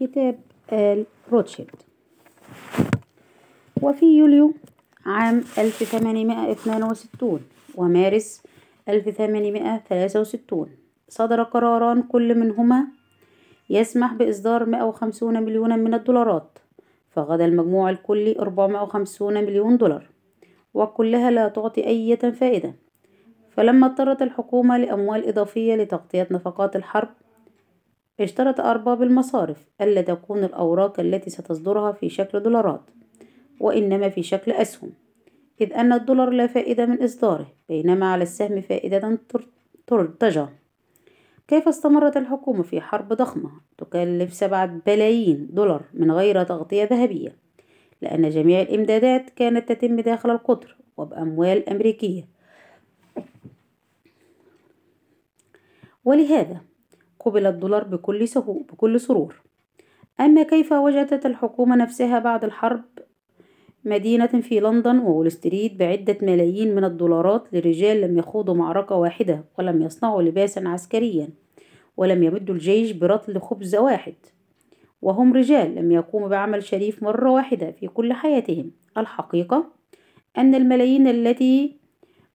كتاب آل روتشيلد وفي يوليو عام 1862 ومارس 1863 صدر قراران كل منهما يسمح بإصدار 150 مليونا من الدولارات فغدا المجموع الكلي 450 مليون دولار وكلها لا تعطي أي فائدة. فلما اضطرت الحكومة لأموال إضافية لتغطية نفقات الحرب اشترط أرباب المصارف ألا تكون الأوراق التي ستصدرها في شكل دولارات وإنما في شكل أسهم إذ أن الدولار لا فائدة من إصداره بينما على السهم فائدة ترتجى. كيف استمرت الحكومة في حرب ضخمة تكلف سبعة بلايين دولار من غير تغطية ذهبية؟ لأن جميع الإمدادات كانت تتم داخل القطر وبأموال أمريكية. ولهذا قبل الدولار بكل, سهو بكل سرور. أما كيف وجدت الحكومة نفسها بعد الحرب؟ مدينة في لندن وول ستريت بعدة ملايين من الدولارات لرجال لم يخوضوا معركة واحدة ولم يصنعوا لباسا عسكريا ولم يمدوا الجيش برطل خبز واحد. وهم رجال لم يقوموا بعمل شريف مرة واحدة في كل حياتهم. الحقيقة أن الملايين التي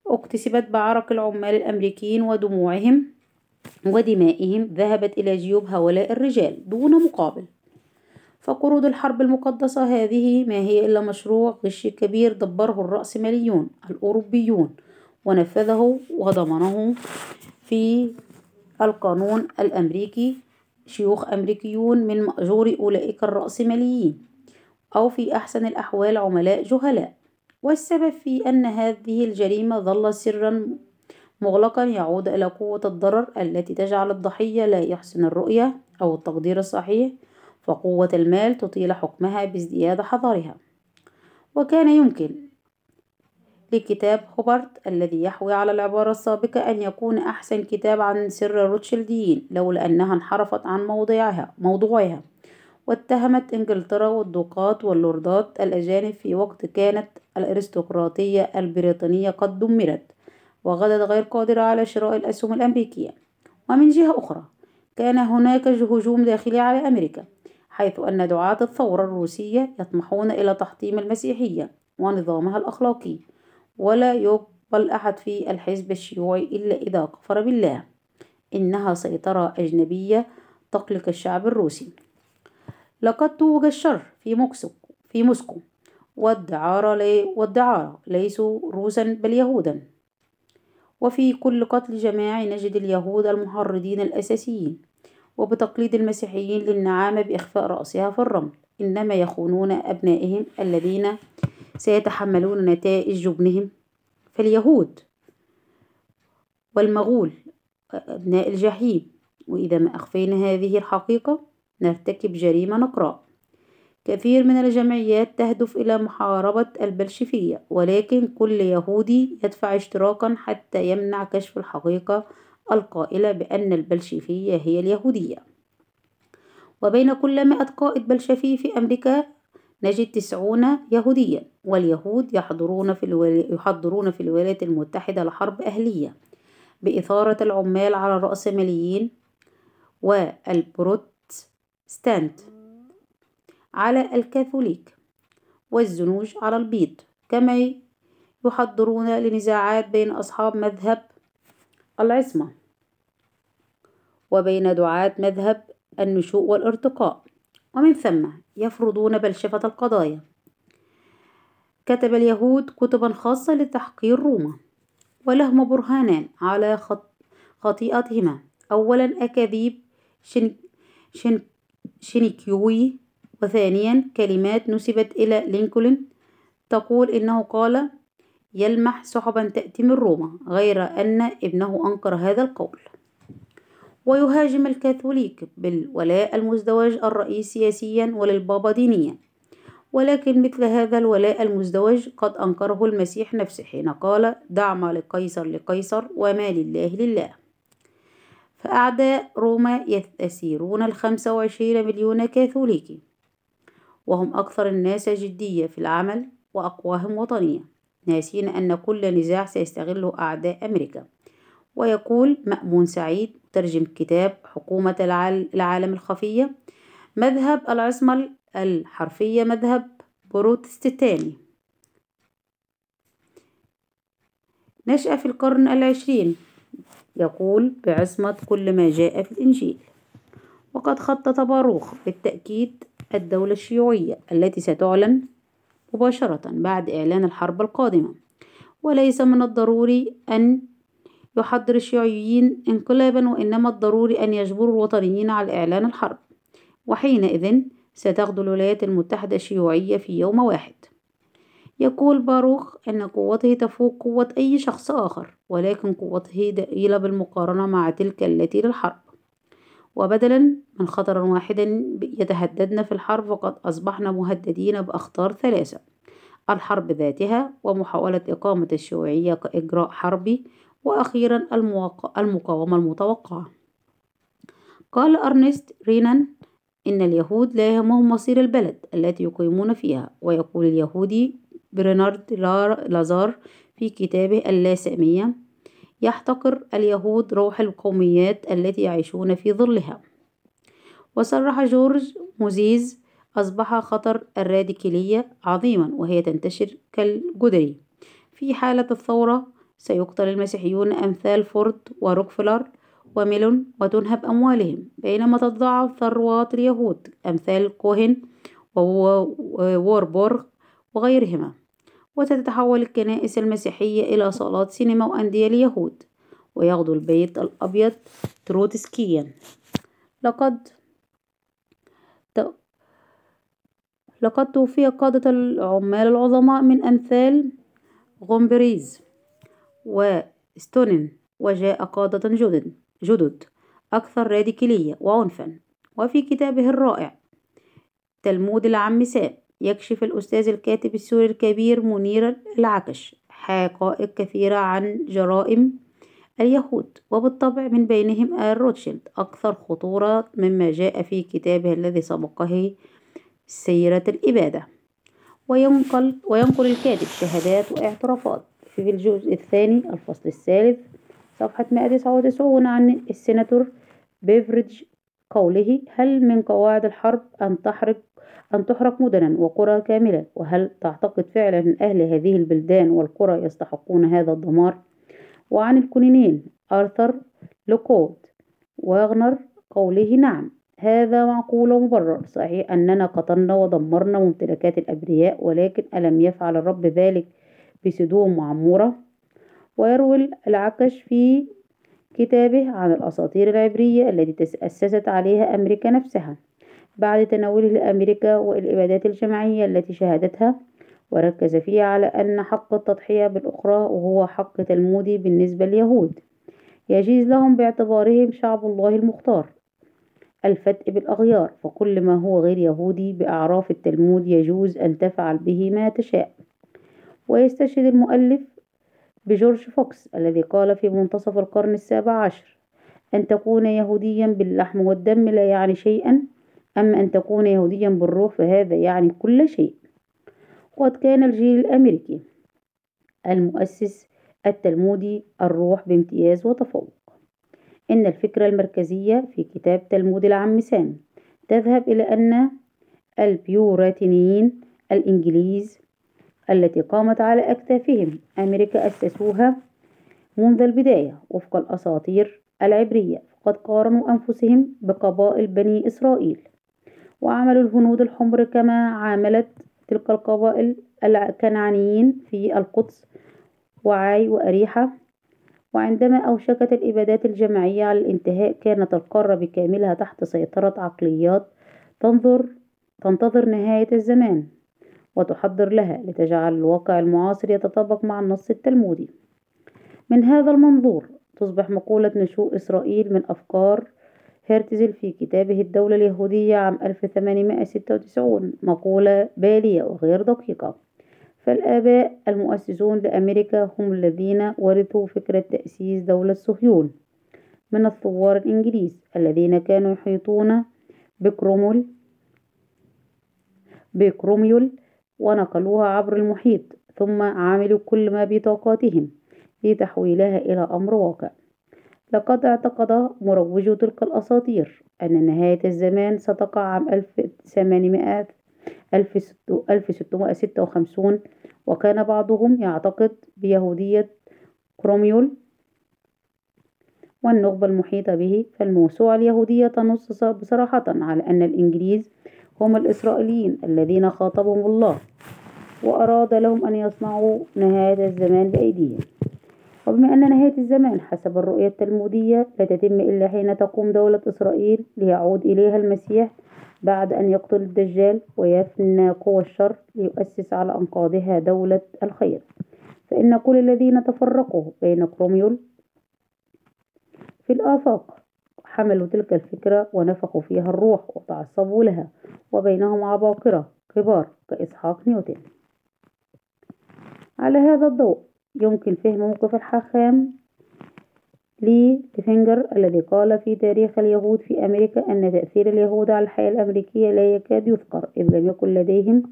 اكتسبت بعرق العمال الأمريكيين ودموعهم ودمائهم ذهبت إلى جيوب هؤلاء الرجال دون مقابل. فقروض الحرب المقدسة هذه ما هي إلا مشروع غش كبير دبره الرأسماليون الأوروبيون ونفذه وضمنه في القانون الأمريكي شيوخ أمريكيون من مأجور أولئك الرأسماليين أو في أحسن الأحوال عملاء جهلاء. والسبب في أن هذه الجريمة ظل سرا مغلقا يعود إلى قوة الضرر التي تجعل الضحية لا يحسن الرؤية أو التقدير الصحيح فقوة المال تطيل حكمها بازدياد حذرها وكان يمكن لكتاب هوبرت الذي يحوي على العبارة السابقة أن يكون أحسن كتاب عن سر الروتشيلديين لولا أنها انحرفت عن موضوعها موضوعها. واتهمت إنجلترا والدوقات واللوردات الأجانب في وقت كانت الأرستقراطية البريطانية قد دمرت. وغدت غير قادرة على شراء الأسهم الأمريكية. ومن جهة أخرى كان هناك هجوم داخلي على أمريكا حيث أن دعاة الثورة الروسية يطمحون إلى تحطيم المسيحية ونظامها الأخلاقي. ولا يقبل أحد في الحزب الشيوعي إلا إذا كفر بالله. إنها سيطرة أجنبية تقلق الشعب الروسي. لقد توج الشر في موكسو في موسكو والدعارة, لي والدعارة ليسوا روسا بل يهودا. وفي كل قتل جماعي نجد اليهود المحرضين الأساسيين وبتقليد المسيحيين للنعامة بإخفاء رأسها في الرمل. إنما يخونون أبنائهم الذين سيتحملون نتائج جبنهم فاليهود والمغول أبناء الجحيم. وإذا ما أخفينا هذه الحقيقة نرتكب جريمة نقراء كثير من الجمعيات تهدف إلى محاربة البلشفية ولكن كل يهودي يدفع اشتراكا حتى يمنع كشف الحقيقة القائلة بأن البلشفية هي اليهودية. وبين كل مئة قائد بلشفي في أمريكا نجد تسعون يهوديا واليهود يحضرون في, يحضرون في الولايات المتحدة لحرب أهلية بإثارة العمال على الرأسماليين والبروتستانت. على الكاثوليك والزنوج على البيض كما يحضرون لنزاعات بين أصحاب مذهب العصمة وبين دعاة مذهب النشوء والارتقاء. ومن ثم يفرضون بلشفة القضايا. كتب اليهود كتبا خاصة لتحقير روما ولهما برهانان على خطيئتهما. أولا أكاذيب شن شن شنكيوي وثانيا كلمات نسبت إلى لينكولن تقول إنه قال يلمح سحبا تأتي من روما غير أن ابنه أنكر هذا القول. ويهاجم الكاثوليك بالولاء المزدوج الرئيس سياسيا وللبابا دينيا. ولكن مثل هذا الولاء المزدوج قد أنكره المسيح نفسه حين قال دع ما لقيصر لقيصر وما لله لله فأعداء روما يسيرون الخمسة وعشرين مليون كاثوليكي وهم أكثر الناس جدية في العمل وأقواهم وطنية ناسين أن كل نزاع سيستغله أعداء أمريكا. ويقول مأمون سعيد ترجم كتاب حكومة العالم الخفية مذهب العصمة الحرفية مذهب بروتستاني. نشأ في القرن العشرين يقول بعصمة كل ما جاء في الإنجيل. وقد خطط باروخ بالتأكيد الدولة الشيوعية التي ستعلن مباشرة بعد إعلان الحرب القادمة. وليس من الضروري أن يحضر الشيوعيين انقلابا وإنما الضروري أن يجبروا الوطنيين على إعلان الحرب. وحينئذ ستغدو الولايات المتحدة الشيوعية في يوم واحد. يقول باروخ أن قوته تفوق قوة أي شخص آخر ولكن قوته ضئيلة بالمقارنة مع تلك التي للحرب. وبدلا من خطر واحد يتهددنا في الحرب فقد أصبحنا مهددين بأخطار ثلاثة. الحرب ذاتها ومحاولة إقامة الشيوعية كإجراء حربي وأخيرا المقاومة المتوقعة. قال أرنست رينان إن اليهود لا يهمهم مصير البلد التي يقيمون فيها ويقول اليهودي برنارد لازار في كتابه اللاسامية يحتقر اليهود روح القوميات التي يعيشون في ظلها. وصرح جورج موزيز أصبح خطر الراديكالية عظيما وهي تنتشر كالجدري. في حالة الثورة سيقتل المسيحيون أمثال فورد وروكفلر وميلون وتنهب أموالهم بينما تتضاعف ثروات اليهود أمثال كوهن ووربورغ وغيرهما. وتتحول الكنائس المسيحية إلى صالات سينما وأندية اليهود ويغدو البيت الأبيض تروتسكيا. لقد لقد توفي قادة العمال العظماء من أمثال غومبريز وستونين وجاء قادة جدد جدد أكثر راديكالية وعنفا. وفي كتابه الرائع تلمود العم سام يكشف الأستاذ الكاتب السوري الكبير منير العكش حقائق كثيرة عن جرائم اليهود وبالطبع من بينهم آل روتشيلد. أكثر خطورة مما جاء في كتابه الذي سبقه سيرة الإبادة. وينقل, وينقل الكاتب شهادات واعترافات. في الجزء الثاني الفصل الثالث صفحة 199 عن السيناتور بيفريدج قوله هل من قواعد الحرب أن تحرق أن تحرق مدنا وقرى كاملة. وهل تعتقد فعلا أن أهل هذه البلدان والقرى يستحقون هذا الدمار؟ وعن الكونينين آرثر لوكود واغنر قوله نعم. هذا معقول ومبرر. صحيح أننا قتلنا ودمرنا ممتلكات الأبرياء ولكن ألم يفعل الرب ذلك بسدوم وعمورة ويروي العكش في كتابه عن الأساطير العبرية التي تأسست عليها أمريكا نفسها. بعد تناوله لأمريكا والإبادات الجماعية التي شهدتها وركز فيها على أن حق التضحية بالأخرى وهو حق تلمودي بالنسبة لليهود. يجيز لهم باعتبارهم شعب الله المختار. الفتء بالأغيار فكل ما هو غير يهودي بأعراف التلمود يجوز أن تفعل به ما تشاء. ويستشهد المؤلف بجورج فوكس الذي قال في منتصف القرن السابع عشر أن تكون يهوديا باللحم والدم لا يعني شيئا أما أن تكون يهوديا بالروح فهذا يعني كل شيء. وقد كان الجيل الأمريكي المؤسس التلمودي الروح بامتياز وتفوق. إن الفكرة المركزية في كتاب تلمود العم سام تذهب إلى أن البيوراتينيين الإنجليز التي قامت على أكتافهم أمريكا أسسوها منذ البداية وفق الأساطير العبرية فقد قارنوا أنفسهم بقبائل بني إسرائيل. وعملوا الهنود الحمر كما عاملت تلك القبائل الكنعانيين في القدس وعاي وأريحة. وعندما أوشكت الإبادات الجماعية على الانتهاء كانت القارة بكاملها تحت سيطرة عقليات تنظر تنتظر نهاية الزمان وتحضر لها لتجعل الواقع المعاصر يتطابق مع النص التلمودي. من هذا المنظور تصبح مقولة نشوء إسرائيل من أفكار هرتزل في كتابه الدولة اليهودية عام 1896 مقولة بالية وغير دقيقة. فالآباء المؤسسون لأمريكا هم الذين ورثوا فكرة تأسيس دولة صهيون من الثوار الإنجليز الذين كانوا يحيطون بكرومول بكروميول ونقلوها عبر المحيط ثم عملوا كل ما بطاقاتهم لتحويلها إلى أمر واقع. لقد اعتقد مروجو تلك الأساطير أن نهاية الزمان ستقع عام ألف ثمانمائة ألف ستمائة ستة وخمسون وكان بعضهم يعتقد بيهودية كروميول والنخبة المحيطة به فالموسوعة اليهودية تنص بصراحة على أن الإنجليز هم الإسرائيليين الذين خاطبهم الله وأراد لهم أن يصنعوا نهاية الزمان بأيديهم. وبما أن نهاية الزمان حسب الرؤية التلمودية لا تتم إلا حين تقوم دولة إسرائيل ليعود إليها المسيح بعد أن يقتل الدجال ويفنى قوى الشر ليؤسس على أنقاضها دولة الخير. فإن كل الذين تفرقوا بين كروميول في الآفاق حملوا تلك الفكرة ونفخوا فيها الروح وتعصبوا لها وبينهم عباقرة كبار كإسحاق نيوتن. على هذا الضوء يمكن فهم موقف الحاخام لي ديفينجر الذي قال في تاريخ اليهود في أمريكا أن تأثير اليهود على الحياة الأمريكية لا يكاد يذكر إذ لم يكن لديهم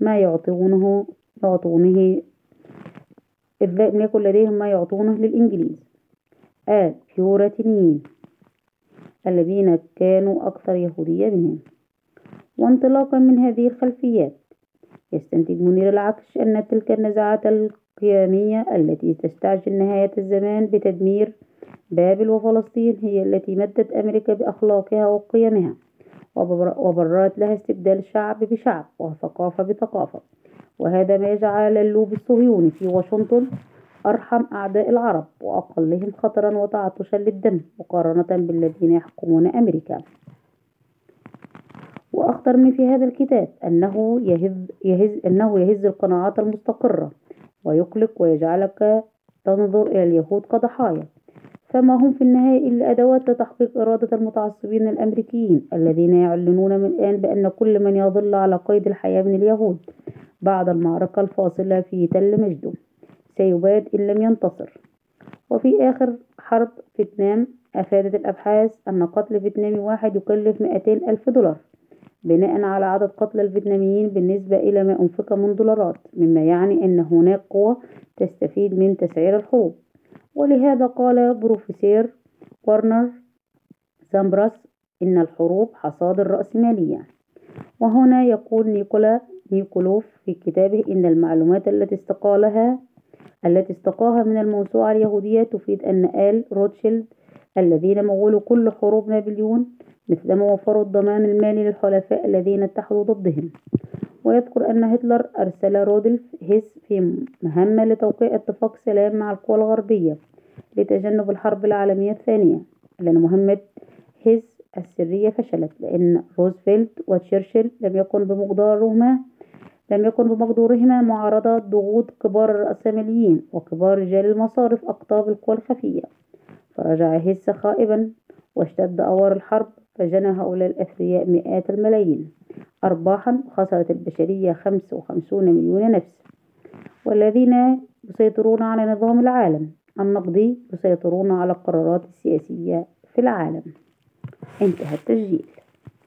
ما يعطونه يعطونه إذ لم يكن لديهم ما يعطونه للإنجليز. البيوريتانيين الذين كانوا أكثر يهودية منهم. وانطلاقا من هذه الخلفيات يستنتج منير العكش أن تلك النزعات القيامية التي تستعجل نهاية الزمان بتدمير بابل وفلسطين هي التي مدت أمريكا بأخلاقها وقيمها وبررت لها استبدال شعب بشعب وثقافة بثقافة. وهذا ما يجعل اللوب الصهيوني في واشنطن أرحم أعداء العرب وأقلهم خطرا وتعطشا للدم مقارنة بالذين يحكمون أمريكا. وأخطر من في هذا الكتاب أنه يهز, يهز, أنه يهز القناعات المستقرة ويقلق ويجعلك تنظر إلى اليهود كضحايا. فما هم في النهاية إلا أدوات لتحقيق إرادة المتعصبين الأمريكيين الذين يعلنون من الآن بأن كل من يظل على قيد الحياة من اليهود بعد المعركة الفاصلة في تل مجدو سيباد إن لم ينتصر. وفي آخر حرب فيتنام أفادت الأبحاث أن قتل فيتنامي واحد يكلف مئتين ألف دولار. بناء على عدد قتلى الفيتناميين بالنسبة إلى ما أنفق من دولارات مما يعني أن هناك قوى تستفيد من تسعير الحروب. ولهذا قال بروفيسور وارنر سامبراس إن الحروب حصاد الرأسمالية وهنا يقول نيكولا نيكولوف في كتابه إن المعلومات التي استقالها التي استقاها من الموسوعة اليهودية تفيد أن آل روتشيلد الذين مولوا كل حروب نابليون مثلما وفروا الضمان المالي للحلفاء الذين اتحدوا ضدهم. ويذكر أن هتلر أرسل رودلف هيس في مهمة لتوقيع اتفاق سلام مع القوى الغربية لتجنب الحرب العالمية الثانية. لأن مهمة هيس السرية فشلت لأن روزفلت وتشرشل لم يكن بمقدارهما لم يكن بمقدورهما معارضة ضغوط كبار الرأسماليين وكبار رجال المصارف أقطاب القوى الخفية. فرجع هيس خائبا واشتد أوار الحرب فجنى هؤلاء الأثرياء مئات الملايين. أرباحا خسرت البشرية خمس وخمسون مليون نفس. والذين يسيطرون على نظام العالم النقدي يسيطرون على القرارات السياسية في العالم. انتهى التسجيل.